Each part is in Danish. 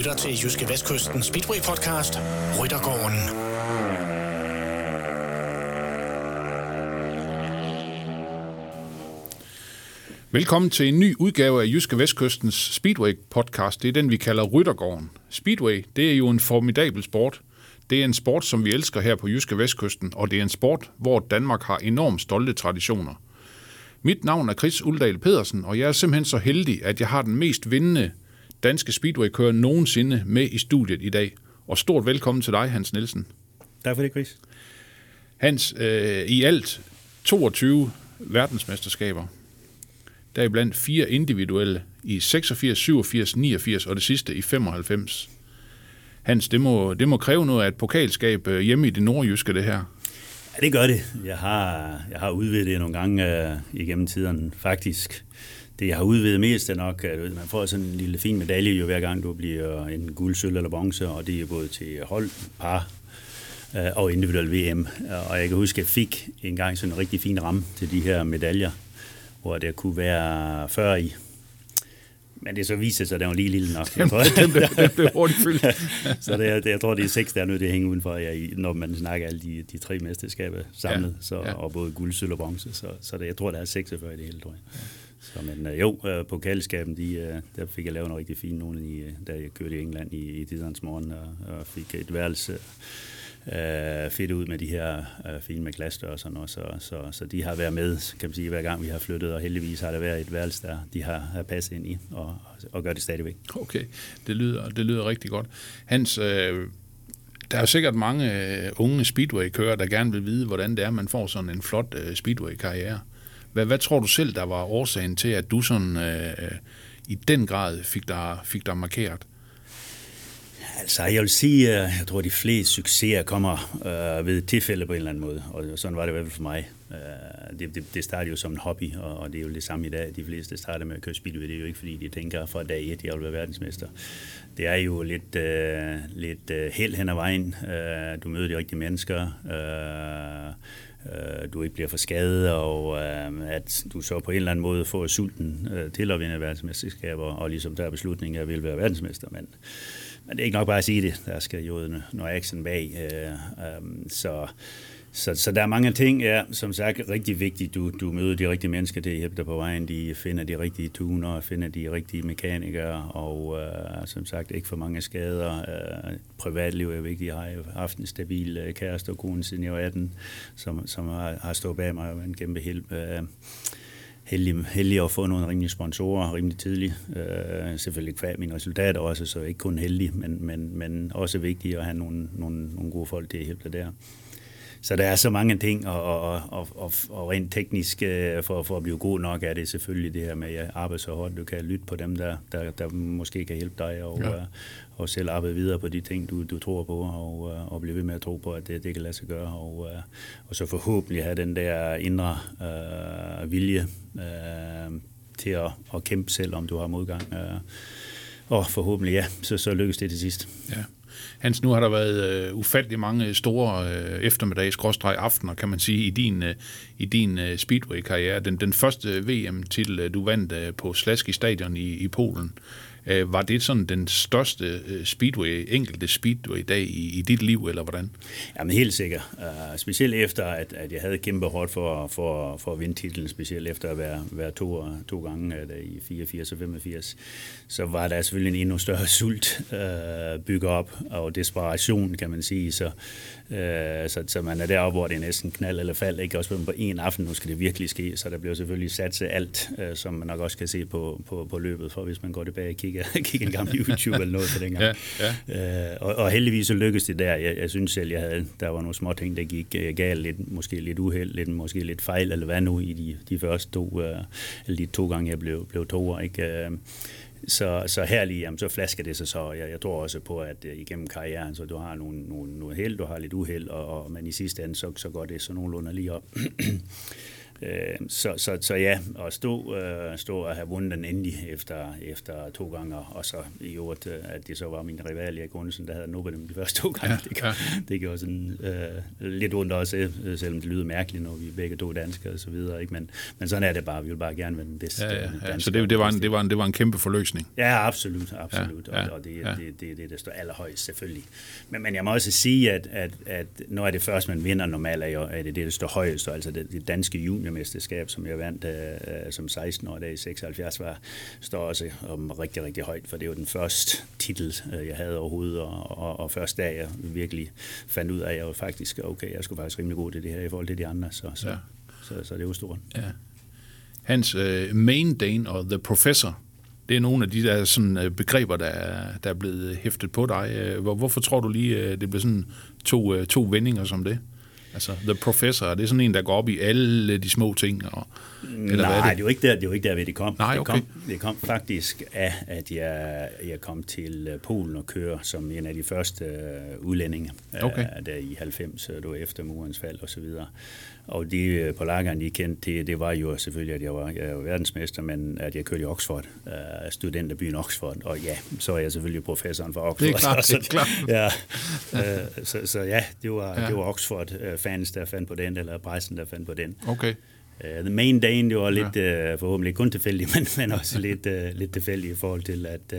lytter til Jyske Vestkysten Speedway Podcast, Ryttergården. Velkommen til en ny udgave af Jyske Vestkystens Speedway podcast. Det er den, vi kalder Ryttergården. Speedway, det er jo en formidabel sport. Det er en sport, som vi elsker her på Jyske Vestkysten, og det er en sport, hvor Danmark har enormt stolte traditioner. Mit navn er Chris Uldal Pedersen, og jeg er simpelthen så heldig, at jeg har den mest vindende danske speedway-kører nogensinde med i studiet i dag. Og stort velkommen til dig, Hans Nielsen. Tak for det, Chris. Hans, øh, i alt 22 verdensmesterskaber. Der er blandt fire individuelle i 86, 87, 89 og det sidste i 95. Hans, det må, det må kræve noget af et pokalskab øh, hjemme i det nordjyske, det her. Ja, det gør det. Jeg har, jeg har udvidet det nogle gange uh, igennem tiden, faktisk. Det, jeg har udvidet mest, er nok, at man får sådan en lille fin medalje jo hver gang, du bliver en guld, sølv eller bronze, og det er både til hold, par uh, og individuel VM. Og jeg kan huske, at jeg fik en gang sådan en rigtig fin ramme til de her medaljer, hvor der kunne være 40 i. Men det så viser sig, at den var lige lille nok. Jeg tror, den, blev, den blev hurtigt fyldt. så det, det, jeg tror, det er seks, der er nødt til at hænge udenfor, ja, når man snakker alle de, de tre mesterskaber samlet, ja, så, ja. og både guld, sølv og bronze. Så, så det, jeg tror, der er 46 i det hele, tror jeg. Så, men øh, jo, øh, på kaldeskaben, de, øh, der fik jeg lavet en rigtig fin nogen, i, øh, da jeg kørte i England i, i Tidens morgen, og, og fik et værelse øh, fedt ud med de her øh, fine med glasdør og sådan noget. Så, så, så de har været med, kan man sige, hver gang vi har flyttet, og heldigvis har der været et værelse, der de har, har passet ind i, og, og gør det stadigvæk. Okay, det lyder, det lyder rigtig godt. Hans, øh, der er sikkert mange øh, unge speedway-kører, der gerne vil vide, hvordan det er, man får sådan en flot øh, speedway-karriere. Hvad, hvad tror du selv, der var årsagen til, at du sådan øh, øh i den grad fik dig, fik dig markeret? Altså, jeg vil sige, at jeg tror, at de fleste succeser kommer øh, ved tilfælde på en eller anden måde, og sådan var det i hvert fald for mig. Øh, det, det, det startede jo som en hobby, og, og det er jo det samme i dag. De fleste starter med at køre speedway, det er jo ikke fordi, de tænker fra dag et, jeg vil være verdensmester. Det er jo lidt, øh, lidt øh, held hen ad vejen. Øh, du møder de rigtige mennesker. Øh, øh, du ikke bliver for skadet, og øh, at du så på en eller anden måde får sulten øh, til at vinde verdensmesterskaber, og ligesom der er beslutningen, at jeg vil være verdensmester. Men, men det er ikke nok bare at sige det. Der skal jo noget action bag. Øh, øh, så, så, så der er mange ting, ja, som sagt, rigtig vigtigt. Du, du møder de rigtige mennesker, det hjælper dig på vejen. De finder de rigtige tuner, finder de rigtige mekanikere, og øh, som sagt, ikke for mange skader. Øh, privatliv er vigtigt. Jeg har haft en stabil øh, kæreste og kone siden jeg var 18, som, som har, har stået bag mig og en kæmpe hjælp. Øh, heldig, heldig at få nogle rimelige sponsorer rimelig tidligt. Øh, selvfølgelig kvad mine resultater også, så ikke kun heldig, men, men, men også vigtigt at have nogle, nogle, nogle gode folk til at hjælpe dig der. Så der er så mange ting, og, og, og, og, og rent teknisk, øh, for, for at blive god nok, er det selvfølgelig det her med at arbejde så hårdt. Du kan lytte på dem, der, der, der måske kan hjælpe dig, og, ja. og selv arbejde videre på de ting, du, du tror på, og, og blive ved med at tro på, at det, det kan lade sig gøre. Og, og så forhåbentlig have den der indre øh, vilje øh, til at, at kæmpe selv, om du har modgang. Øh, og forhåbentlig, ja, så, så lykkes det til sidst. Ja. Hans, nu har der været øh, ufattelig mange store øh, eftermiddags aftener, kan man sige, i din, øh, i din øh, Speedway-karriere. Den, den første VM-titel, øh, du vandt øh, på Slaski Stadion i, i Polen, Øh, var det sådan den største øh, Speedway, enkelte Speedway-dag i, i dit liv, eller hvordan? Jamen helt sikkert. Uh, specielt efter, at, at jeg havde kæmpe hårdt for, for, for at vinde titlen, specielt efter at være, være to, to gange uh, i 84 og 85, så var der selvfølgelig en endnu større sult uh, bygget op, og desperation, kan man sige. Så, øh, så, så man er deroppe, hvor det er næsten knald eller fald. Ikke også på en aften, nu skal det virkelig ske. Så der bliver selvfølgelig sat til alt, øh, som man nok også kan se på, på, på løbet, for hvis man går tilbage og kigger, kigger en gammel YouTube eller noget på dengang. Ja, ja. Øh, og, og heldigvis så lykkedes det der. Jeg, jeg synes selv, jeg havde, der var nogle små ting, der gik øh, galt. Lidt, måske lidt uheld, lidt, måske lidt fejl, eller hvad nu i de, de første to, øh, eller de to gange, jeg blev, blev toer. Ikke? Øh, så, så herlig, jamen, så flasker det sig så. Jeg, jeg tror også på, at øh, igennem karrieren, så du har nogle, nogle, nogle held, du har lidt uheld, og, og, men i sidste ende, så, så går det så nogenlunde lige op. Øh, så, så, så ja, at stå, øh, stå og have vundet den endelig efter, efter to gange, og så i øvrigt, øh, at det så var min rival Erik Gunnesen, der havde nubbet dem de første to gange. Ja, det, ja. det gjorde sådan øh, lidt ondt også, selvom det lyder mærkeligt, når vi begge to danskere og så videre. Ikke? Men, men sådan er det bare. Vi vil bare gerne være den bedste. Ja, ja, ja. Så det, det, var en, det, var en, det var en kæmpe forløsning? Ja, absolut. absolut. Ja, ja, og, og det, ja. det, det, det, det står allerhøjst selvfølgelig. Men, men jeg må også sige, at, at, at når er det først, man vinder normalt, er, det det, der står højest, altså det, det danske juniormesterskab, som jeg vandt uh, som 16 år, der i 76 var, står også om rigtig, rigtig højt, for det var den første titel, uh, jeg havde overhovedet, og, og, og først da jeg virkelig fandt ud af, at jeg var faktisk, okay, jeg skulle faktisk rimelig god til det her i forhold til de andre, så, så, ja. så, så, så det var stort. Ja. Hans uh, main Dane og The Professor, det er nogle af de der sådan, begreber, der er, der er blevet hæftet på dig. Hvor, hvorfor tror du lige, det blev sådan to, to vendinger som det? Altså, The Professor, er det sådan en, der går op i alle de små ting? Og, eller Nej, hvad er det? det er jo ikke der, det er jo ikke der, ved det kom. Nej, okay. det, kom det kom faktisk af, at jeg, jeg kom til øh, Polen og køre som en af de første uh, udlændinge, øh, okay. uh, der i 90, uh, du efter murens fald og så videre. Og de uh, polakkerne, de kendte, det, det var jo selvfølgelig, at jeg var, jeg var verdensmester, men at jeg kørte i Oxford, uh, studenterbyen Oxford. Og ja, så er jeg selvfølgelig professoren for Oxford. Det er klart, det er klart. ja, uh, så, så ja, det var, ja. det var Oxford-fans, der fandt på den, eller pressen, der fandt på den. Okay. Uh, the main day, det var lidt, ja. uh, forhåbentlig kun tilfældigt, men, men også lidt, uh, lidt tilfældigt i forhold til, at uh,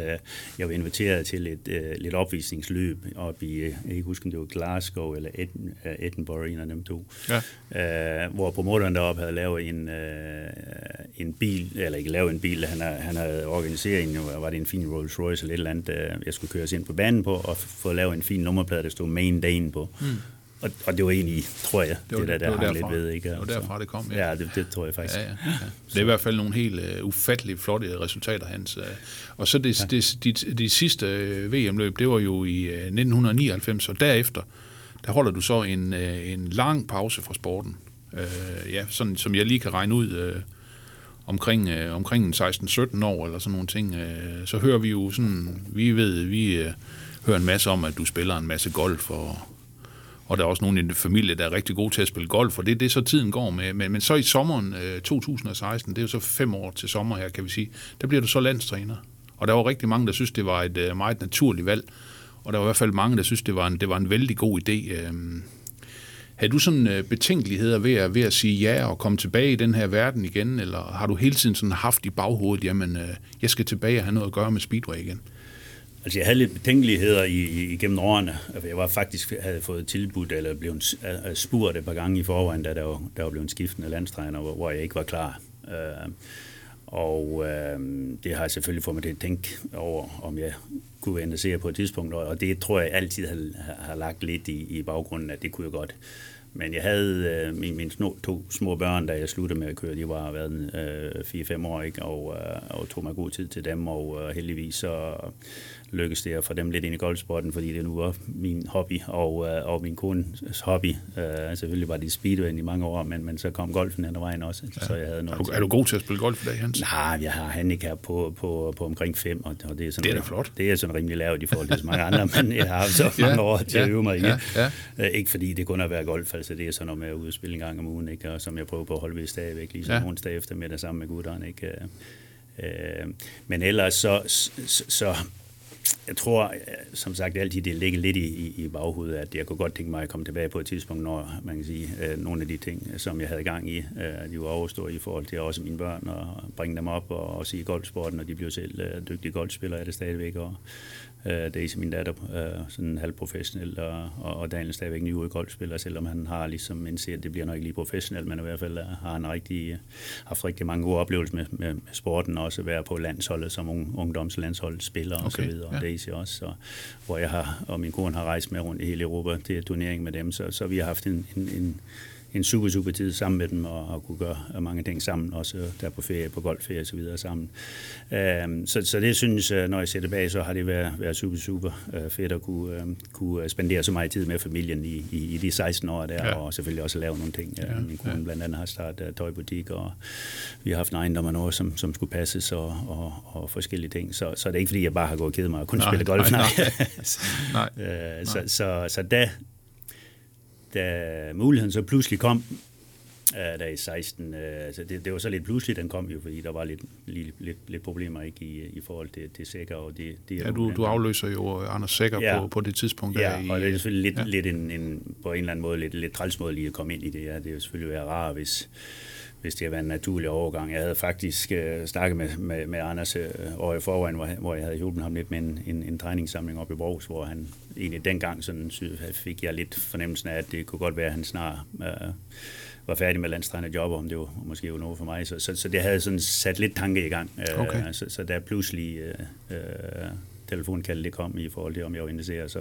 jeg var inviteret til et uh, lidt opvisningsløb op i, jeg kan ikke huske, om det var Glasgow eller Ed, uh, Edinburgh, en af dem to, ja. uh, hvor promotoren deroppe havde lavet en, uh, en bil, eller ikke lavet en bil, han, havde, han havde organiseret en, var det en fin Rolls Royce eller et eller andet, uh, jeg skulle køres ind på banen på, og få lavet en fin nummerplade, der stod main day på. Mm. Og, og det var egentlig, tror jeg, det, var, det der, der det hang lidt ved. Ikke? Det var derfra, det kom. Ja, ja det, det tror jeg faktisk. Ja, ja, ja. Det er i hvert fald nogle helt uh, ufatteligt flotte resultater, hans. Uh, og så det, ja. det, de, de sidste VM-løb, det var jo i uh, 1999, og derefter, der holder du så en, uh, en lang pause fra sporten. Uh, ja, sådan, som jeg lige kan regne ud, uh, omkring, uh, omkring 16-17 år eller sådan nogle ting, uh, så hører vi jo sådan, vi ved, vi uh, hører en masse om, at du spiller en masse golf og og der er også nogen i din familie, der er rigtig gode til at spille golf, og det er det, så tiden går med. Men, men så i sommeren øh, 2016, det er jo så fem år til sommer her, kan vi sige, der bliver du så landstræner. Og der var rigtig mange, der synes, det var et øh, meget naturligt valg, og der var i hvert fald mange, der synes, det var en, det var en vældig god idé. Øh, har du sådan øh, betænkeligheder ved at, ved at sige ja og komme tilbage i den her verden igen, eller har du hele tiden sådan haft i baghovedet, jamen, øh, jeg skal tilbage og have noget at gøre med speedway igen? Altså, jeg havde lidt betænkeligheder i, i, igennem årene. Altså, jeg var faktisk havde fået tilbudt eller blevet øh, spurgt et par gange i forvejen, da der var, der var blevet skiftende landstræner, hvor, hvor jeg ikke var klar. Øh, og øh, det har jeg selvfølgelig fået mig til at tænke over, om jeg kunne være interesseret på et tidspunkt, og det tror jeg altid har, har lagt lidt i, i baggrunden, at det kunne jeg godt. Men jeg havde øh, mine, mine små, to små børn, da jeg sluttede med at køre. De var været øh, 4-5 år, ikke? Og, øh, og tog mig god tid til dem, og øh, heldigvis så lykkedes det at få dem lidt ind i golfsporten, fordi det nu var min hobby og, øh, og min kones hobby. Øh, selvfølgelig var det speedway i mange år, men, men så kom golfen hen ad vejen også. Ja. Så jeg havde noget er, du, er du god til at spille golf i dag, Hans? Nej, jeg har handicap på, på, på omkring 5, og, og det er sådan, det er da flot. Det er sådan rimelig lavt i forhold til så mange andre, men jeg har så mange ja, år til ja, at øve mig i. Ja, ja. Øh, ikke fordi det kun er at være golf, altså det er sådan noget med at udspille en gang om ugen, ikke? og som jeg prøver på at holde ved stadigvæk, ligesom ja. onsdag eftermiddag sammen med gutterne. Ikke? Øh, men ellers så, så, så jeg tror, øh, som sagt, altid det ligger lidt i, i baghovedet, at jeg kunne godt tænke mig at komme tilbage på et tidspunkt, når man kan sige, øh, nogle af de ting, som jeg havde gang i, øh, de var overstået i forhold til også mine børn, og bringe dem op og også i golfsporten, og de blev selv øh, dygtige golfspillere er det stadigvæk, og Øh, Daisy, min datter, øh, sådan halvprofessionel, og, og, og Daniel stadigvæk ny golfspiller, selvom han har ligesom indset, at det bliver nok ikke lige professionelt, men i hvert fald øh, har han rigtig, haft rigtig mange gode oplevelser med, med, med sporten, og også være på landsholdet som un, ungdomslandsholdsspiller okay, og så videre, ja. og Daisy også, så, hvor jeg har, og min kone har rejst med rundt i hele Europa til turnering med dem, så, så vi har haft en, en, en en super, super tid sammen med dem, og, og kunne gøre mange ting sammen, også der på ferie, på golfferie og så videre sammen. Um, så, så det synes jeg, når jeg ser tilbage, så har det været, været super, super uh, fedt at kunne, uh, kunne spendere så meget tid med familien i, i, i de 16 år der, ja. og selvfølgelig også lave nogle ting. Ja, Min kone ja. blandt andet har startet uh, tøjbutik, og vi har haft en ejendom og noget, som, som skulle passes, og, og, og forskellige ting. Så, så det er ikke, fordi jeg bare har gået og kedet mig og kun nej, spille golf. Nej, nej. nej. uh, så, så, så da, da muligheden så pludselig kom, uh, der i 16. Uh, så det, det var så lidt pludselig, den kom jo, fordi der var lidt, lidt, lidt, lidt problemer ikke i, i forhold til, til Sækker. Og det, det ja, du, du afløser jo Anders Sækker ja. på, på det tidspunkt. Ja, der i, og det er selvfølgelig lidt, ja. lidt en, en, på en eller anden måde lidt, lidt træls måde lige at komme ind i det. Ja. Det er jo selvfølgelig være rart, hvis, hvis det har været en naturlig overgang. Jeg havde faktisk uh, snakket med, med, med Anders uh, år i forvejen, hvor, hvor jeg havde hjulpet ham lidt med en, en, en træningssamling op i Borgs, hvor han egentlig dengang sådan, fik jeg lidt fornemmelsen af, at det kunne godt være, at han snart uh, var færdig med landstrænerjob, om det var måske jo noget for mig. Så, så, så det havde sådan sat lidt tanke i gang. Okay. Uh, så, så der pludselig uh, uh, telefonkaldet det kom i forhold til, om jeg var interesseret, så,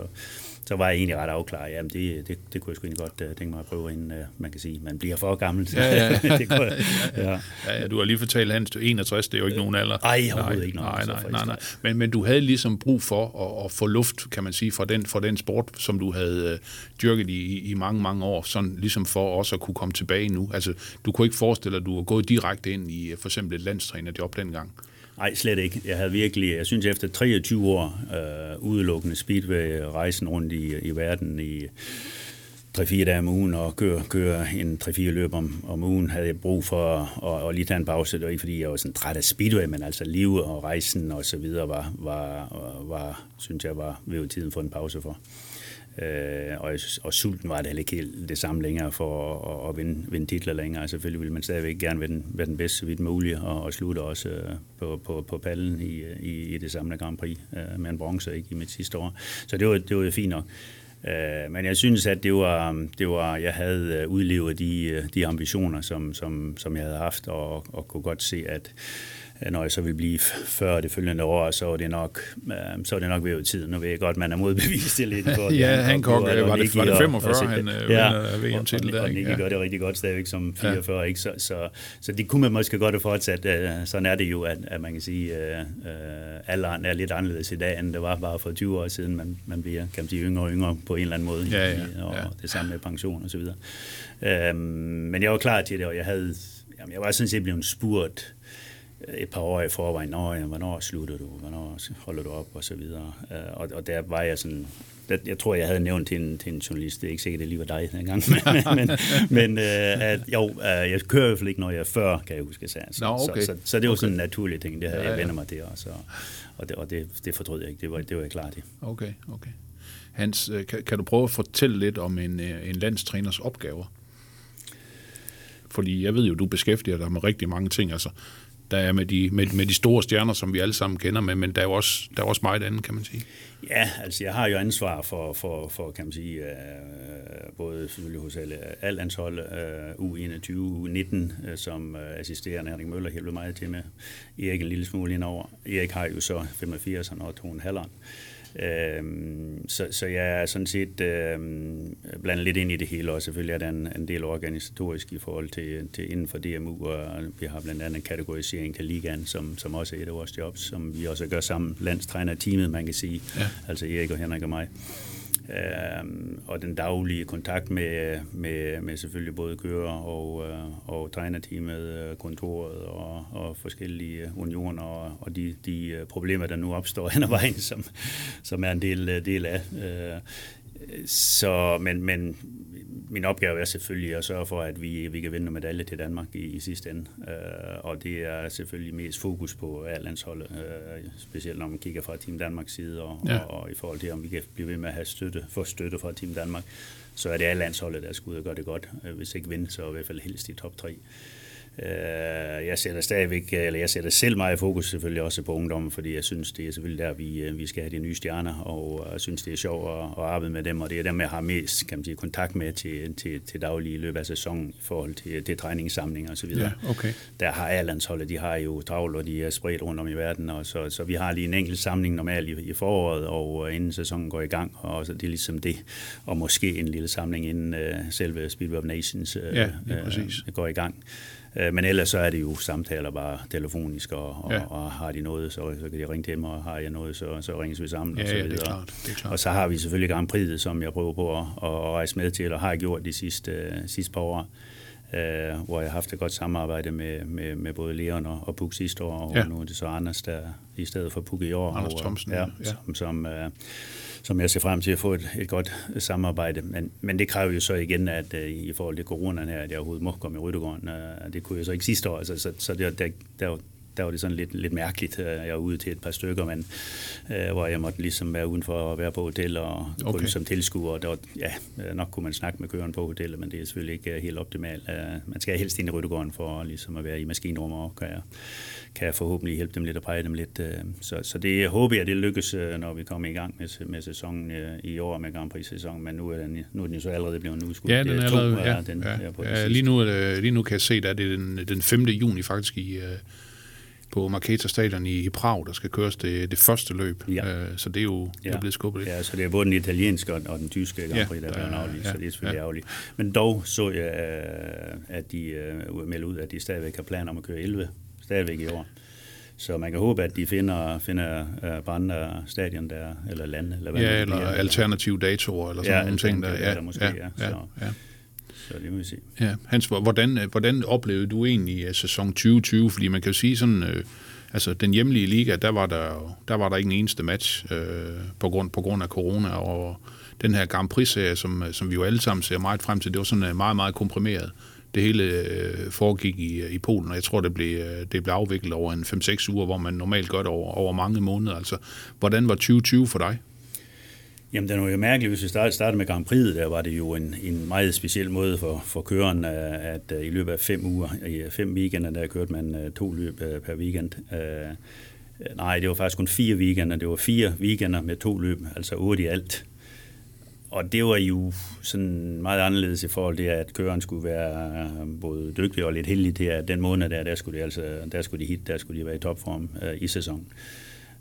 så var jeg egentlig ret afklaret. Jamen, det, det, det kunne jeg sgu egentlig godt uh, tænke mig at prøve, inden uh, man kan sige, man bliver for gammel. Ja, ja. det kunne, ja. Ja, ja, du har lige fortalt, Hans, 61, det er jo ikke nogen alder. Nej, overhovedet ikke nogen. Nej, nej, nej, nej. Men, men du havde ligesom brug for at, at få luft, kan man sige, fra den, fra den sport, som du havde uh, dyrket i, i mange, mange år, sådan ligesom for også at kunne komme tilbage nu. Altså, du kunne ikke forestille dig, at du var gået direkte ind i for eksempel et landstrænerjob dengang. Nej, slet ikke. Jeg havde virkelig, jeg synes efter 23 år øh, udelukkende speedway, rejsen rundt i, i verden i 3-4 dage om ugen og køre, køre en 3-4 løb om, om ugen, havde jeg brug for at, at lige tage en pause. Det var ikke, fordi jeg var sådan træt af speedway, men altså livet og rejsen og så videre var, var, var synes jeg, var ved tiden for en pause for. Øh, og, og sulten var det heller ikke helt det samme længere for at, at vinde, vinde titler længere. Selvfølgelig ville man stadigvæk gerne være den, være den bedste så vidt muligt, og, og slutte også øh, på, på, på pallen i, i, i det samme Grand Prix øh, med en bronze ikke, i mit sidste år. Så det var, det var fint nok. Øh, men jeg synes, at det var, det var jeg havde øh, udlevet de, øh, de ambitioner, som, som, som jeg havde haft, og, og kunne godt se, at når jeg så vil blive før det følgende år, så er det nok, øh, så er det nok ved tid. Nu ved jeg godt, man er modbevist det lidt. For, ja, han kom, var, var, det, var det 45, og, han øh, ja, VM-titel der. Og Nicky ja. gør det rigtig godt stadigvæk som 44, ja. ikke? Så, så, så det kunne man måske godt have fortsat. Øh, sådan er det jo, at, at man kan sige, at alderen er lidt anderledes i dag, end det var bare for 20 år siden. Man, man bliver, kan man sige, yngre og yngre på en eller anden måde. Ja, ja, og ja. det samme med pension og så videre. Øhm, men jeg var klar til det, og jeg havde, jamen, jeg var sådan set blevet spurgt, et par år i forvejen, Nå, ja, hvornår slutter du, hvornår holder du op, og så videre. Øh, og, og der var jeg sådan, jeg tror, jeg havde nævnt til en, til en journalist, det er ikke sikkert, det lige var dig dengang, men, men, men uh, at, jo, uh, jeg kører i hvert fald ikke, når jeg er før, kan jeg huske, så, Nå, okay. så, så, så, det var okay. sådan en naturlig ting, det havde ja, ja. jeg vendt mig til, og, så, og, det, og det, det fortrød jeg ikke, det var, det var jeg klar til. Okay, okay. Hans, kan, kan du prøve at fortælle lidt om en, en landstræners opgaver? Fordi jeg ved jo, du beskæftiger dig med rigtig mange ting. Altså, der er med de, med, med de store stjerner, som vi alle sammen kender med, men der er jo også, der er også meget andet, kan man sige. Ja, altså jeg har jo ansvar for, for, for kan man sige, øh, både selvfølgelig hos alle, alt landshold, U21, U19, øh, som øh, assisterende Henrik Møller hjælper meget til med. Erik en lille smule indover. Erik har jo så 85, han har to en halvand. Øh, Øhm, så, så jeg er sådan set øhm, blandet lidt ind i det hele, og selvfølgelig er der en, en del organisatorisk i forhold til, til inden for DMU, og vi har blandt andet en kategorisering til ligaen, som, som også er et af vores jobs, som vi også gør sammen, landstræner-teamet, man kan sige, ja. altså Erik og Henrik og mig. Øh, og den daglige kontakt med, med, med selvfølgelig både kører og, øh, og trænerteamet, øh, kontoret og, og forskellige unioner og, og de, de øh, problemer, der nu opstår hen ad vejen, som, som er en del, øh, del af. Så, men, men min opgave er selvfølgelig at sørge for, at vi, vi kan vinde medalje til Danmark i, i sidste ende. Uh, og det er selvfølgelig mest fokus på A-landsholdet, uh, specielt når man kigger fra Team Danmarks side, og, ja. og, og i forhold til, om vi kan blive ved med at have støtte, få støtte fra Team Danmark, så er det A-landsholdet, der skal ud og gøre det godt. Uh, hvis ikke vinde, så i hvert fald helst i top 3. Øh, jeg sætter stadigvæk, eller jeg sætter selv meget fokus selvfølgelig også på ungdommen, fordi jeg synes, det er selvfølgelig der, vi, øh, vi skal have de nye stjerner, og jeg synes, det er sjovt at, at arbejde med dem, og det er dem, jeg har mest kan man sige, kontakt med til, til, til daglige løb af sæsonen i forhold til, til træningssamlinger osv. Ja, okay. Der har A-landsholdet, de har jo travlt, og de er spredt rundt om i verden, og så, så vi har lige en enkelt samling normalt i, i foråret, og inden sæsonen går i gang, og så det er ligesom det, og måske en lille samling inden uh, selve Speedway of Nations uh, ja, uh, går i gang. Øh, men ellers så er det jo samtaler bare telefonisk, og, og, ja. og har de noget, så, så kan de ringe til mig, og har jeg noget, så, så ringes vi sammen ja, og så videre. Ja, det er klart, det er klart. Og så har vi selvfølgelig Grand Prix, som jeg prøver på at, at rejse med til, og har gjort de sidste, sidste par år. øh, hvor jeg har haft et godt samarbejde med, med, med både Leon og, og sidste år, og Ja. nu er det så Anders, der i stedet for Puk i år. Anders og, Thomsen, ja, ja. Som, som, øh, som jeg ser frem til at få et, et godt samarbejde. Men, men det kræver jo så igen, at øh, i forhold til coronaen her, at jeg overhovedet må komme i Ryttegården. Øh, det kunne jeg så ikke sidste år, altså, så, så det, der, der, der var det sådan lidt, lidt mærkeligt. Øh, Jeg var ude til et par stykker, men, øh, hvor jeg måtte ligesom være udenfor at være på hotel og okay. Kun som tilskuer. Der var, ja, øh, nok kunne man snakke med køreren på hotellet, men det er selvfølgelig ikke øh, helt optimalt. Man skal helst ind i Ryttegården for ligesom at være i maskinrummet, og kan jeg, kan jeg forhåbentlig hjælpe dem lidt og præge dem lidt. Så, så det håber jeg, det lykkes, når vi kommer i gang med, med sæsonen i år med Grand Prix-sæsonen, men nu er, den, nu er den jo så allerede blevet udskudt. Ja, den er allerede, ja, den, lige, nu, er det- lige nu kan jeg se, at det er den, den 5. juni faktisk i, på Marketa Stadion i, Prag, der skal køres det, det første løb. Ja. Øh, Så det er jo det er Ja. blevet skubbet lidt. Ja, så det er både den italienske og og den tyske Grand Ja, Prix, der er der blevet aflyst, ja, så det er selvfølgelig ja. ærgerligt. Men dog så jeg, øh, at de øh, melder ud, at de stadigvæk har planer om at køre 11 stadigvæk i år. Så man kan håbe, at de finder, finder uh, på andre stadion der, eller lande, eller hvad Ja, eller bliver. alternative datorer, eller sådan Ja, nogle ting. Der, ja, datoer måske, ja, ja, ja, så. ja. Så det må vi se. Ja, Hans, hvordan, øh, hvordan oplevede du egentlig øh, sæson 2020? Fordi man kan jo sige sådan, øh, altså den hjemlige liga, der var der, der var der ikke en eneste match øh, på, grund, på grund af corona, og den her Grand Prix-serie, som, øh, som vi jo alle sammen ser meget frem til, det var sådan øh, meget, meget komprimeret. Det hele øh, foregik i, i Polen, og jeg tror, det blev, det blev afviklet over en 5-6 uger, hvor man normalt gør det over, over mange måneder. Altså, hvordan var 2020 for dig? Jamen, den var jo mærkelig. Hvis vi startede, med Grand Prix, der var det jo en, en meget speciel måde for, for køren, øh, at øh, i løbet af fem uger, i øh, fem weekender, der kørte man to løb per weekend. Nej, det var faktisk kun fire weekender. Det var fire weekender med to løb, altså otte i alt. Og det var jo sådan meget anderledes i forhold til, at køren skulle være både dygtig og lidt heldig til, at den måned der, der skulle de, altså, der skulle de hit, der skulle de være i topform i sæsonen.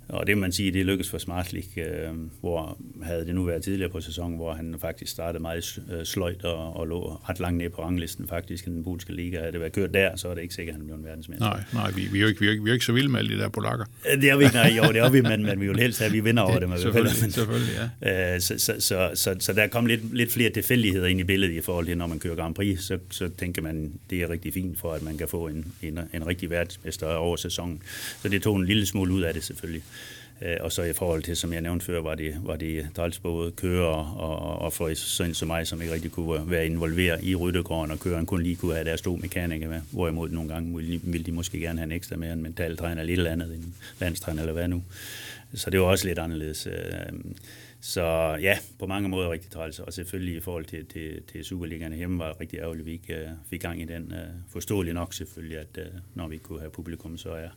Og det man sige, det lykkedes for Smartlik, øh, hvor havde det nu været tidligere på sæsonen, hvor han faktisk startede meget øh, sløjt og, og lå ret langt ned på ranglisten faktisk i den polske liga. Havde det været kørt der, så er det ikke sikkert, at han blev en verdensmester. Nej, nej vi, vi, er jo ikke, vi, er ikke, vi er ikke så vilde med alle de der polakker. Øh, Det er vi ikke, nej, jo, det er vi, men, men vi vil helst have, at vi vinder over dem. hvert fald. Selvfølgelig, Men- selvfølgelig, ja. Øh, Så, så, så, så, så der kom lidt, lidt flere tilfældigheder ind i billedet i forhold til, når man kører Grand Prix, så, så tænker man, det er rigtig fint for, at man kan få en, en, en rigtig verdensmester over sæsonen. Så det tog en lille smule ud af det selvfølgelig. Øh, Og så i forhold til, som jeg nævnte før, var det, var det træls både kører og, og for sådan som mig, som ikke rigtig kunne være involveret i ryttegården, og køren kun lige kunne have deres to mekanikere med. Hvorimod nogle gange ville de, ville de måske gerne have en ekstra med, en mentaltræner eller et eller andet, en landstræner eller hvad nu. Så det var også lidt anderledes. Øh, så ja, på mange måder rigtig træls, og selvfølgelig i forhold til, til, til Superligaen hjemme var det rigtig ærgerligt, at vi ikke uh, fik gang i den. Uh, forståeligt nok selvfølgelig, at uh, når vi ikke kunne have publikum, så er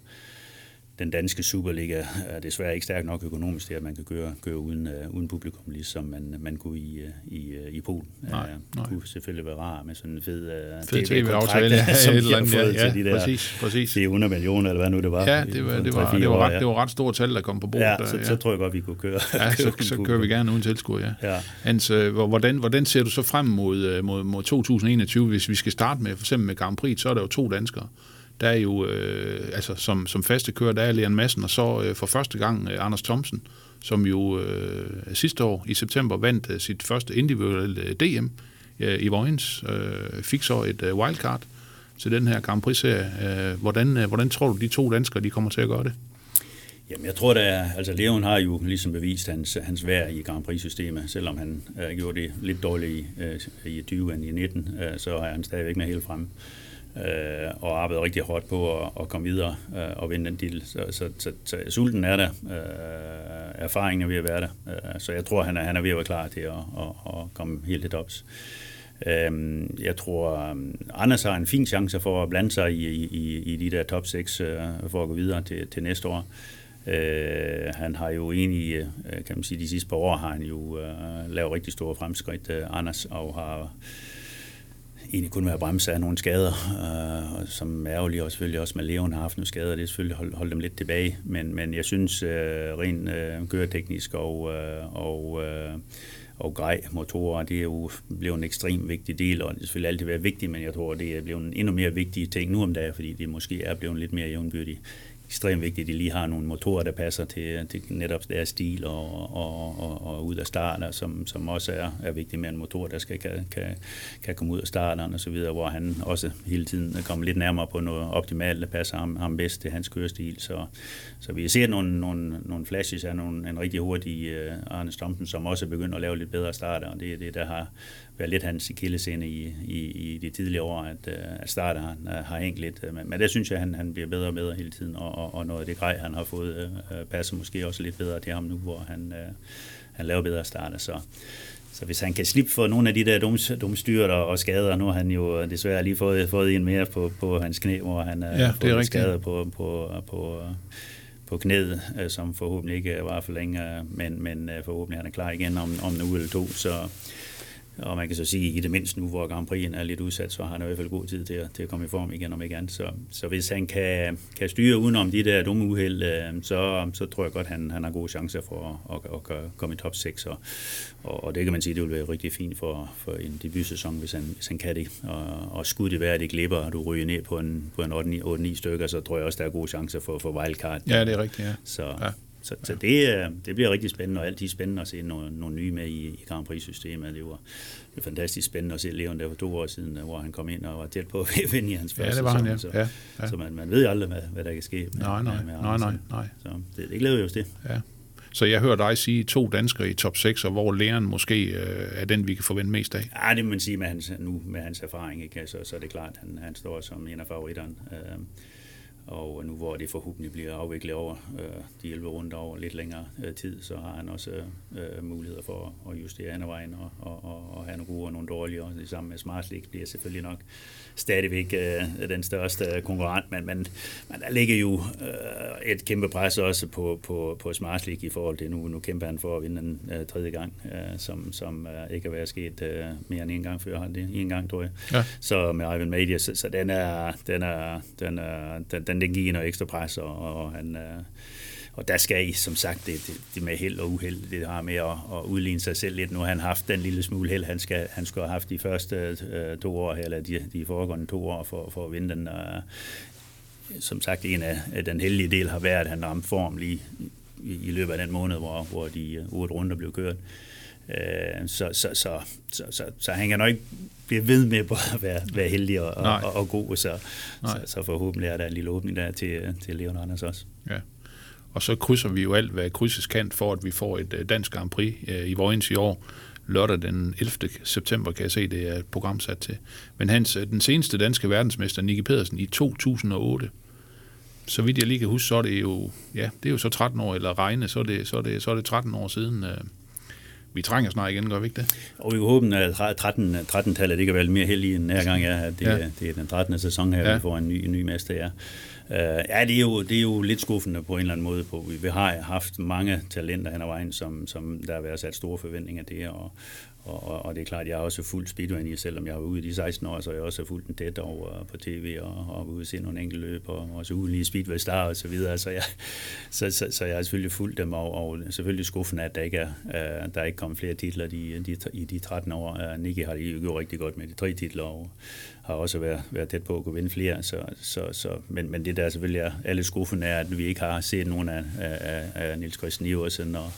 den danske Superliga er desværre ikke stærk nok økonomisk til, at man kan køre, køre uden, uh, uden publikum, ligesom man, man kunne i, uh, i, uh, i Polen. Nej, Uh, nej. Det kunne selvfølgelig være rart med sådan en fed, uh, Fed TV-aftale, ja, som et de eller andet, fået ja, til de der præcis, præcis. 400 millioner, eller hvad nu det var. Ja, det var, det var, det var, ret, det var ret stort tal, der kom på bordet. Ja, der, så, så tror jeg godt, vi kunne køre. Ja, så, så kører vi gerne uden tilskud, ja. Ja. Hans, hvor- hvordan, hvordan ser du så frem mod, mod, mod 2021? Hvis vi skal starte med, for eksempel med Grand Prix, så er der jo to danskere. Der er jo, øh, altså som, som faste kører, der er Leon Madsen, og så øh, for første gang øh, Anders Thomsen, som jo øh, sidste år i september vandt øh, sit første individuelle øh, DM øh, i Vojens. Øh, fik så et øh, wildcard til den her Grand Prix-serie. Øh, hvordan, øh, hvordan tror du, de to danskere de kommer til at gøre det? Jamen, jeg tror, da, er, altså Leon har jo ligesom bevist hans, hans værd i Grand Prix-systemet, selvom han øh, gjorde det lidt dårligt i, øh, i 20 end i 19, øh, så er han stadigvæk med helt fremme øh, og arbejder rigtig hårdt på at, at komme videre øh, og vinde den deal. Så, så, så, så sulten er der, øh, erfaringen er ved at være der, øh, så jeg tror, han er, han er ved at være klar til at, at, at komme helt lidt ops. Øh, Jeg tror, øh, Anders har en fin chance for at blande sig i, i, i de der top 6 øh, for at gå videre til, til næste år. Øh, han har jo egentlig, øh, kan man sige, de sidste par år har han jo øh, lavet rigtig store fremskridt, øh, Anders, og har egentlig kun med at bremse af nogle skader, øh, som er ærgerlige, og selvfølgelig også med Leon har haft nogle skader, det er selvfølgelig holdt, hold dem lidt tilbage, men, men jeg synes øh, rent øh, køreteknisk og, øh, og, øh, og grej motorer, det er jo blevet en ekstremt vigtig del, og det er selvfølgelig altid været vigtigt, men jeg tror, det er blevet en endnu mere vigtig ting nu om dagen, fordi det måske er blevet lidt mere jævnbyrdigt ekstremt vigtigt, at de lige har nogle motorer, der passer til, til netop deres stil og, og, og, og ud af starter, som, som også er, er vigtigt med en motor, der skal, kan, kan, kan komme ud af starteren og så videre, hvor han også hele tiden kommer lidt nærmere på noget optimalt, der passer ham, ham bedst til hans kørestil. Så, så vi ser nogle, nogle, nogle flashes af nogle, en rigtig hurtig uh, Arne Stompen, som også begynder at lave lidt bedre starter, og det er det, der har været lidt hans kildesinde i, i, i de tidligere år, at, øh, at starter øh, har hængt lidt. Øh, men, men der synes jeg, at han, han bliver bedre og bedre hele tiden, og, og, og noget af det grej, han har fået, uh, passer måske også lidt bedre til ham nu, hvor han, uh, han laver bedre starter. Så, så hvis han kan slippe for nogle af de der dumme, dumme styrt og, og skader, nu har han jo desværre lige fået, fået en mere på, på hans knæ, hvor han er ja, fået skadet på, på, på, på knæet, som forhåbentlig ikke var for længe, men, men forhåbentlig er han klar igen om, om en uge eller to. Så, og man kan så sige, at i det mindste nu, hvor Grand Prix er lidt udsat, så har han i hvert fald god tid til at, til at komme i form igen, om ikke andet. Så, så hvis han kan, kan styre udenom de der dumme uheld, øh, så, så tror jeg godt, at han, han har gode chancer for at, at, at komme i top 6. Og, og, og det kan man sige, det vil være rigtig fint for, for en debutsæson, hvis han, hvis han kan det. Og, og skulle det være, at det glipper, og du ryger ned på en, på en 8-9 stykker, så tror jeg også, der er gode chancer for, for wildcard. Ja, det er rigtigt, ja. Så, ja. Så, så det, det bliver rigtig spændende, og altid spændende at se nogle, nogle nye med i, i Grand Prix-systemet. Det var, det var fantastisk spændende at se Leon der for to år siden, hvor han kom ind og var tæt på at vinde i hans første ja, det var han, ja. Så, ja, ja. så man, man ved aldrig, hvad, hvad der kan ske. Med, nej, nej, med, nej, nej, nej. Så det, det glæder vi os til. Ja. Så jeg hører dig sige to danskere i top 6, og hvor Leon måske øh, er den, vi kan forvente mest af. Ja, det må man sige med hans, nu med hans erfaring, ikke? Så, så er det klart, at han, han står som en af favoritterne. Øh, og nu hvor det forhåbentlig bliver afviklet over øh, de 11 runder over lidt længere øh, tid, så har han også øh, muligheder for at justere andre vejen og, og, og, og have nogle gode og nogle dårlige. Og det samme med Smart League bliver selvfølgelig nok stadigvæk øh, den største konkurrent, men, men, men der ligger jo øh, et kæmpe pres også på, på, på Smart League i forhold til nu. Nu kæmper han for at vinde den øh, tredje gang, øh, som, som øh, ikke har været sket øh, mere end en gang før. Det en gang, tror jeg. Ja. Så med Ivan Media, så, så den er, den er, den er, den, den, den i noget ekstra pres, og, og han... Øh, og der skal I, som sagt, det, det, det med held og uheld, det har med at, at udligne sig selv lidt. Nu har han haft den lille smule held, han, skal, han skulle have haft de første øh, to år, eller de, de foregående to år, for, for at vinde den. Og, som sagt, en af, den heldige del har været, at han ramte form lige i, i løbet af den måned, hvor, hvor de uh, otte runder blev kørt. Øh, så, så, så, så, så, så han kan nok ikke blive ved med at være, være heldig og, og, og, og god, så, så, så forhåbentlig er der en lille åbning der til, til Leon Anders også. Ja. Og så krydser vi jo alt, hvad krydses kan, for at vi får et dansk Grand Prix i Vojens i år. Lørdag den 11. september kan jeg se, det er et program sat til. Men hans, den seneste danske verdensmester, Nicky Pedersen, i 2008, så vidt jeg lige kan huske, så er det jo, ja, det er jo så 13 år, eller regne, så er det, så er det, så er det 13 år siden, vi trænger snart igen, gør vi ikke det? Og vi håber, at 13, 13-tallet ikke kan være lidt mere heldig end hver gang, ja. Det, ja. det er den 13. sæson her, ja. vi får en ny, en ny mester, ja. Uh, ja, det er, jo, det er jo lidt skuffende på en eller anden måde. På. Vi har haft mange talenter hen ad vejen, som, som der har været sat store forventninger til, og, og, og, og det er klart, at jeg har også fuldt speedway i, selvom jeg var ude i de 16 år, så har jeg også fulgt en tæt over på tv og, og ude og se nogle enkelte løb, og også ude lige speedway star og så videre. Så jeg, så, så, så jeg har selvfølgelig fulgt dem, og, og selvfølgelig skuffen at der ikke er, uh, der er ikke kommet flere titler de, de, i de 13 år. Uh, Nicky har jo gjort rigtig godt med de tre titler, og har også været, været tæt på at kunne vinde flere. Så, så, så, men, men det der selvfølgelig er alle skuffen er, at vi ikke har set nogen af, af, af af Nils Christian Iversen og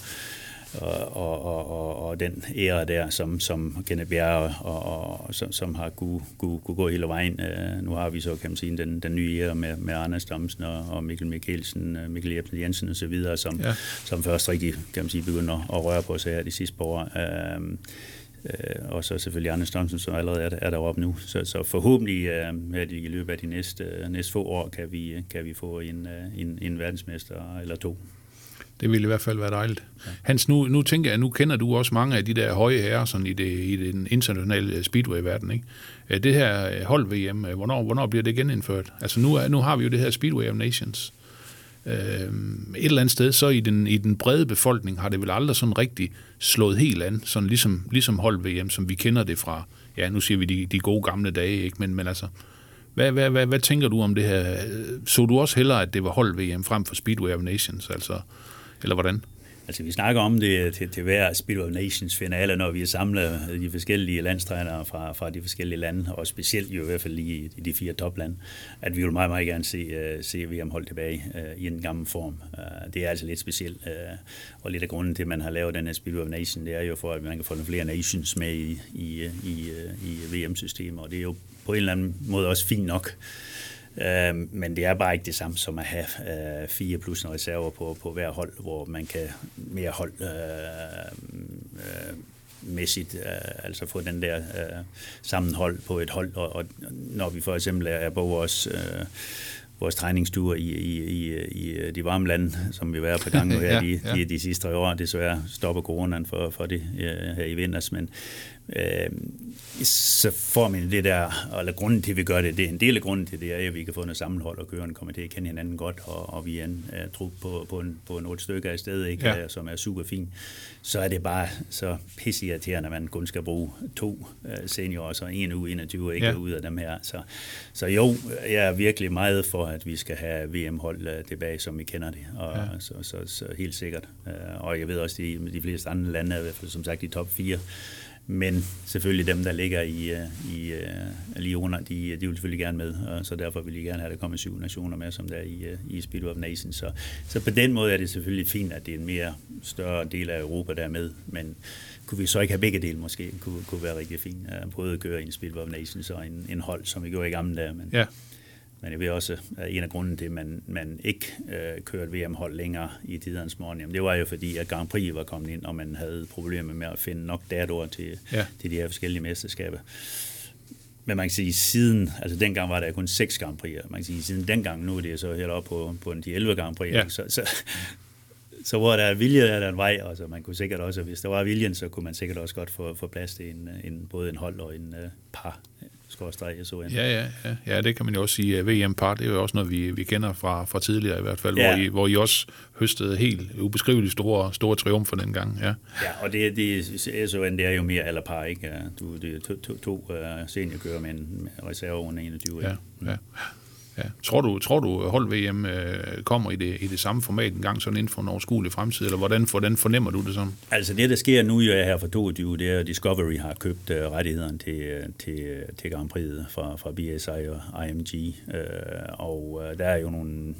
og, og, og, og den ære der, som, som Kenneth Bjerre og, og, og som, som har kunne, kunne, kunne gå hele vejen. Uh, nu har vi så, kan man sige, den, den nye ære med, med Anders Damsen og, og Mikkel Mikkelsen, uh, Mikkel Jebsen Jensen og så videre, som, ja. som først rigtig, kan man sige, begynder at røre på sig her de sidste par år. Uh, Uh, og så selvfølgelig Anders Stomsen, som allerede er, er deroppe nu. Så, så forhåbentlig uh, at i løbet af de næste, næste få år kan vi, kan vi få en, en, en verdensmester eller to. Det ville i hvert fald være dejligt. Ja. Hans, nu, nu tænker jeg, nu kender du også mange af de der høje herrer sådan i, det, i den internationale øh, speedway-verden. Ikke? Øh, det her øh, hold-VM, hvornår, hvornår bliver det genindført? Altså nu, er, nu har vi jo det her Speedway of Nations. et eller andet sted, så i den, i den brede befolkning har det vel aldrig sådan rigtig slået helt an, sådan ligesom, ligesom hold-VM, som vi kender det fra, ja, nu siger vi de, de gode gamle dage, ikke? Men, men altså, hvad, hvad, hvad, hvad tænker du om det her? Så du også hellere, at det var hold-VM frem for Speedway of Nations, altså, eller hvordan? Altså, vi snakker om det til, til hver Speed of Nations finale, når vi er samlet de forskellige landstrænere fra, fra de forskellige lande, og specielt jo i hvert fald i, i de fire toplande, at vi vil meget, meget gerne se, uh, se VM holdt tilbage uh, i en gammel form. Uh, det er altså lidt specielt, uh, og lidt af grunden til, at man har lavet den her Speed of Nation, det er jo for, at man kan få nogle flere nations med i, i, i, i VM-systemet, og det er jo på en eller anden måde også fint nok. Øh, men det er bare ikke det samme som at have øh, fire plus en reserver på, på hver hold, hvor man kan mere hold øh, øh, mæssigt, øh, altså få den der øh, sammenhold på et hold, og, og når vi for eksempel er på vores øh, vores træningsture i, i, i, i de varme lande, som vi var på gang nu her ja, de, ja. de, de sidste år. Desværre stopper coronaen for, for det uh, her i vinters, men øh, så får man det der, eller grunden til, at vi gør det, det er en del af grunden til det, er, at vi kan få noget sammenhold, og kørende kommer til at kende hinanden godt, og, og vi er en uh, trup på, på, en, på en otte stykker i stedet, ikke, ja. som er super fin. Så er det bare så pisseirriterende, at man kun skal bruge to uh, seniorer, så en uge 21 ikke ja. ud af dem her. Så, så jo, jeg er virkelig meget for, at vi skal have VM-hold uh, tilbage, som vi kender det, og ja. så, så, så, helt sikkert. Uh, og jeg ved også, at de, de fleste andre lande er i hvert fald som sagt i top 4, men selvfølgelig dem, der ligger i, øh, i, i uh, lige under, de, de vil selvfølgelig gerne med, og så derfor vil de gerne have, at der kommer syv nationer med, som der er i, øh, i Speed of Nations. Så, så på den måde er det selvfølgelig fint, at det er en mere større del af Europa, der er med, men kunne vi så ikke have begge dele måske, kunne, kunne være rigtig fint. Både at køre en Speed of Nations og en, en hold, som vi gjorde i gamle dage, men ja. Men jeg ved også, at en af grunden til, at man, man ikke øh, kørte VM-hold længere i tidernes morgen, jamen det var jo fordi, at Grand Prix var kommet ind, og man havde problemer med at finde nok datoer til, ja. til de her forskellige mesterskaber. Men man kan sige, siden, altså dengang var der kun seks Grand Prix, man kan sige, siden dengang, nu er det så helt op på, på de 11 Grand Prix, ja. så, så, så hvor der er vilje, er der en vej, og så man kunne sikkert også, hvis der var viljen, så kunne man sikkert også godt få, få plads til en, en, både en hold og en uh, par skorstræk SON. Ja, ja, ja, ja, det kan man jo også sige. VM-par, det er jo også noget, vi, vi kender fra, fra tidligere i hvert fald, ja. hvor, I, hvor I også høstede helt ubeskriveligt store, store triumfer dengang. Ja, ja og det, det, SON, det er jo mere eller par, ikke? Du, det er to, to, to uh, seniorkører med en reserve under 21. Ja, ja. Ja. Ja. Tror du, tror du øh, hold-VM øh, kommer i det, i det samme format en gang sådan inden for en overskuelig fremtid, eller hvordan, hvordan fornemmer du det som? Altså det, der sker nu jo her for 22, det er, at Discovery har købt øh, rettighederne til, øh, til, øh, til Grand Prix fra, fra BSI og IMG, øh, og øh, der er jo nogle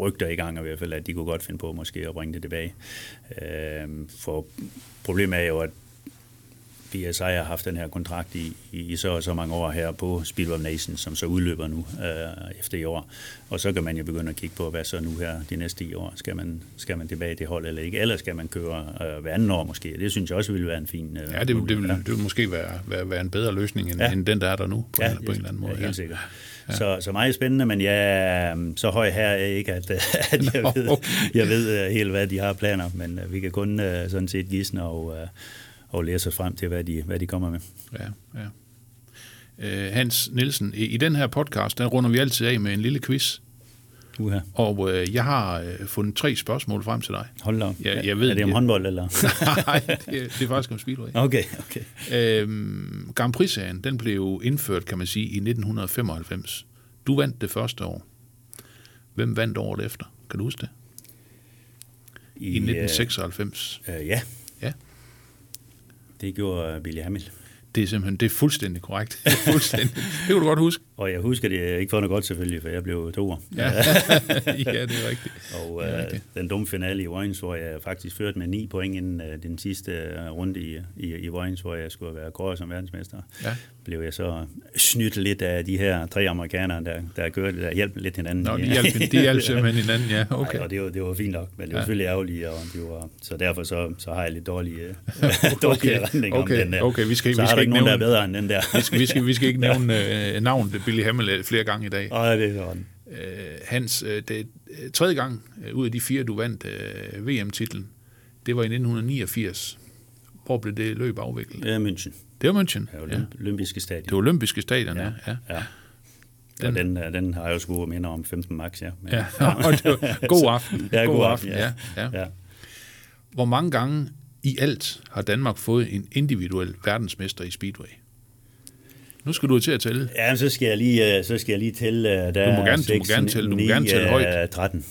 rygter i gang i hvert fald, at de kunne godt finde på måske at bringe det tilbage. Øh, for problemet er jo, at BSI har haft den her kontrakt i, i, i så og så mange år her på Speed of Nations, som så udløber nu øh, efter i år. Og så kan man jo begynde at kigge på, hvad så nu her de næste 10 år. Skal man, skal man tilbage til hold eller ikke? Eller skal man køre øh, hver anden år måske? Det synes jeg også ville være en fin... Øh, ja, det, det, vil, det vil måske være, være, være en bedre løsning end, ja. end den, der er der nu på, ja, en, på en eller anden måde. Ja, helt sikkert. Ja. Så, så meget spændende, men jeg er så høj her ikke, at, at jeg, ved, jeg ved øh, helt, hvad de har planer, men øh, vi kan kun uh, sådan set gisne og, uh, og læse os frem til, hvad de, hvad de kommer med. Ja, ja. Uh, Hans Nielsen, i, den her podcast, der runder vi altid af med en lille quiz. Uh-huh. Og uh, jeg har uh, fundet tre spørgsmål frem til dig. Hold da jeg, jeg ved, Er det om håndbold, eller? Nej, det, det er faktisk om speedway. Okay, okay. Uh, Grand Prix-serien, den blev indført, kan man sige, i 1995. Du vandt det første år. Hvem vandt året efter? Kan du huske det? I, I 1996. Uh, uh, ja. Det gjorde Billy Hamill. Det er simpelthen, det er fuldstændig korrekt. Det, er fuldstændig. det kan du godt huske. Og jeg husker det ikke for noget godt selvfølgelig, for jeg blev to år. Ja, ja det er rigtigt. Og uh, rigtigt. den dumme finale i Vojens, hvor jeg faktisk førte med ni point inden uh, den sidste uh, runde i, i, i Vojens, hvor jeg skulle være kåret som verdensmester, ja. blev jeg så snydt lidt af de her tre amerikanere, der, der gjorde der hjalp lidt hinanden. Nå, de hjalp, de hjalp simpelthen hinanden, ja. Okay. Ej, og det var, det var fint nok, men det var ja. selvfølgelig ærgerligt, og det var, så derfor så, så har jeg lidt dårlige, uh, dårlige okay. okay. om den der. Okay, vi skal, så vi skal ikke nogen, nævne, der er bedre end den der. vi, skal, vi, skal, vi skal ikke nævne uh, navnet Billy Hamill flere gange i dag. Nej, det er sådan. Uh, Hans, uh, det er tredje gang uh, ud af de fire, du vandt uh, VM-titlen. Det var i 1989. Hvor blev det løb afviklet? Det er München. Det var München, ja. Det olympiske stadion. Det olympiske stadion, ja. ja. ja. Den, den, den har jeg jo sgu minder om 15 max, ja. Men, ja, og det var god aften. ja, god, god aften, ja. Ja, ja. ja. Hvor mange gange i alt har Danmark fået en individuel verdensmester i Speedway? Nu skal du til at tælle. Ja, så skal jeg lige, så skal jeg lige tælle. Der du må gerne, 6, du må gerne tælle, du må gerne tælle højt. 13.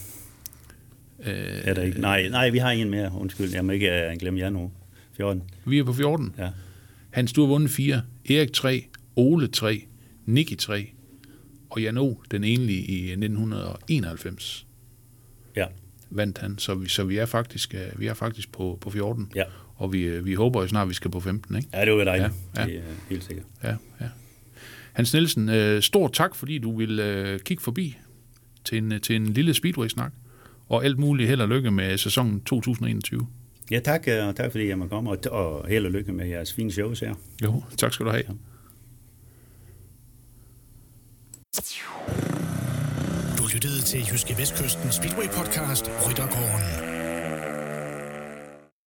Øh, er der ikke? Nej, nej, vi har en mere. Undskyld, jeg må ikke uh, glemme jer nu. 14. Vi er på 14? Ja. Hans, du har vundet 4. Erik 3, Ole 3, Nicky 3, og Jan O, den enlige i 1991. Ja. Vandt han, så vi, så vi er faktisk, øh, vi er faktisk på, på 14. Ja. Og vi, øh, vi håber jo snart, at vi skal på 15, ikke? Ja, det var dejligt. Ja, ja. Det er helt sikkert. Ja, ja. Hans Nielsen, øh, stort tak, fordi du vil øh, kigge forbi til en, til en lille Speedway-snak. Og alt muligt held og lykke med sæsonen 2021. Ja, tak, og tak fordi jeg må komme, og, og held og lykke med jeres fine shows her. Jo, tak skal du have. Ja lyttet til Jyske Vestkysten Speedway podcast Ryttergården.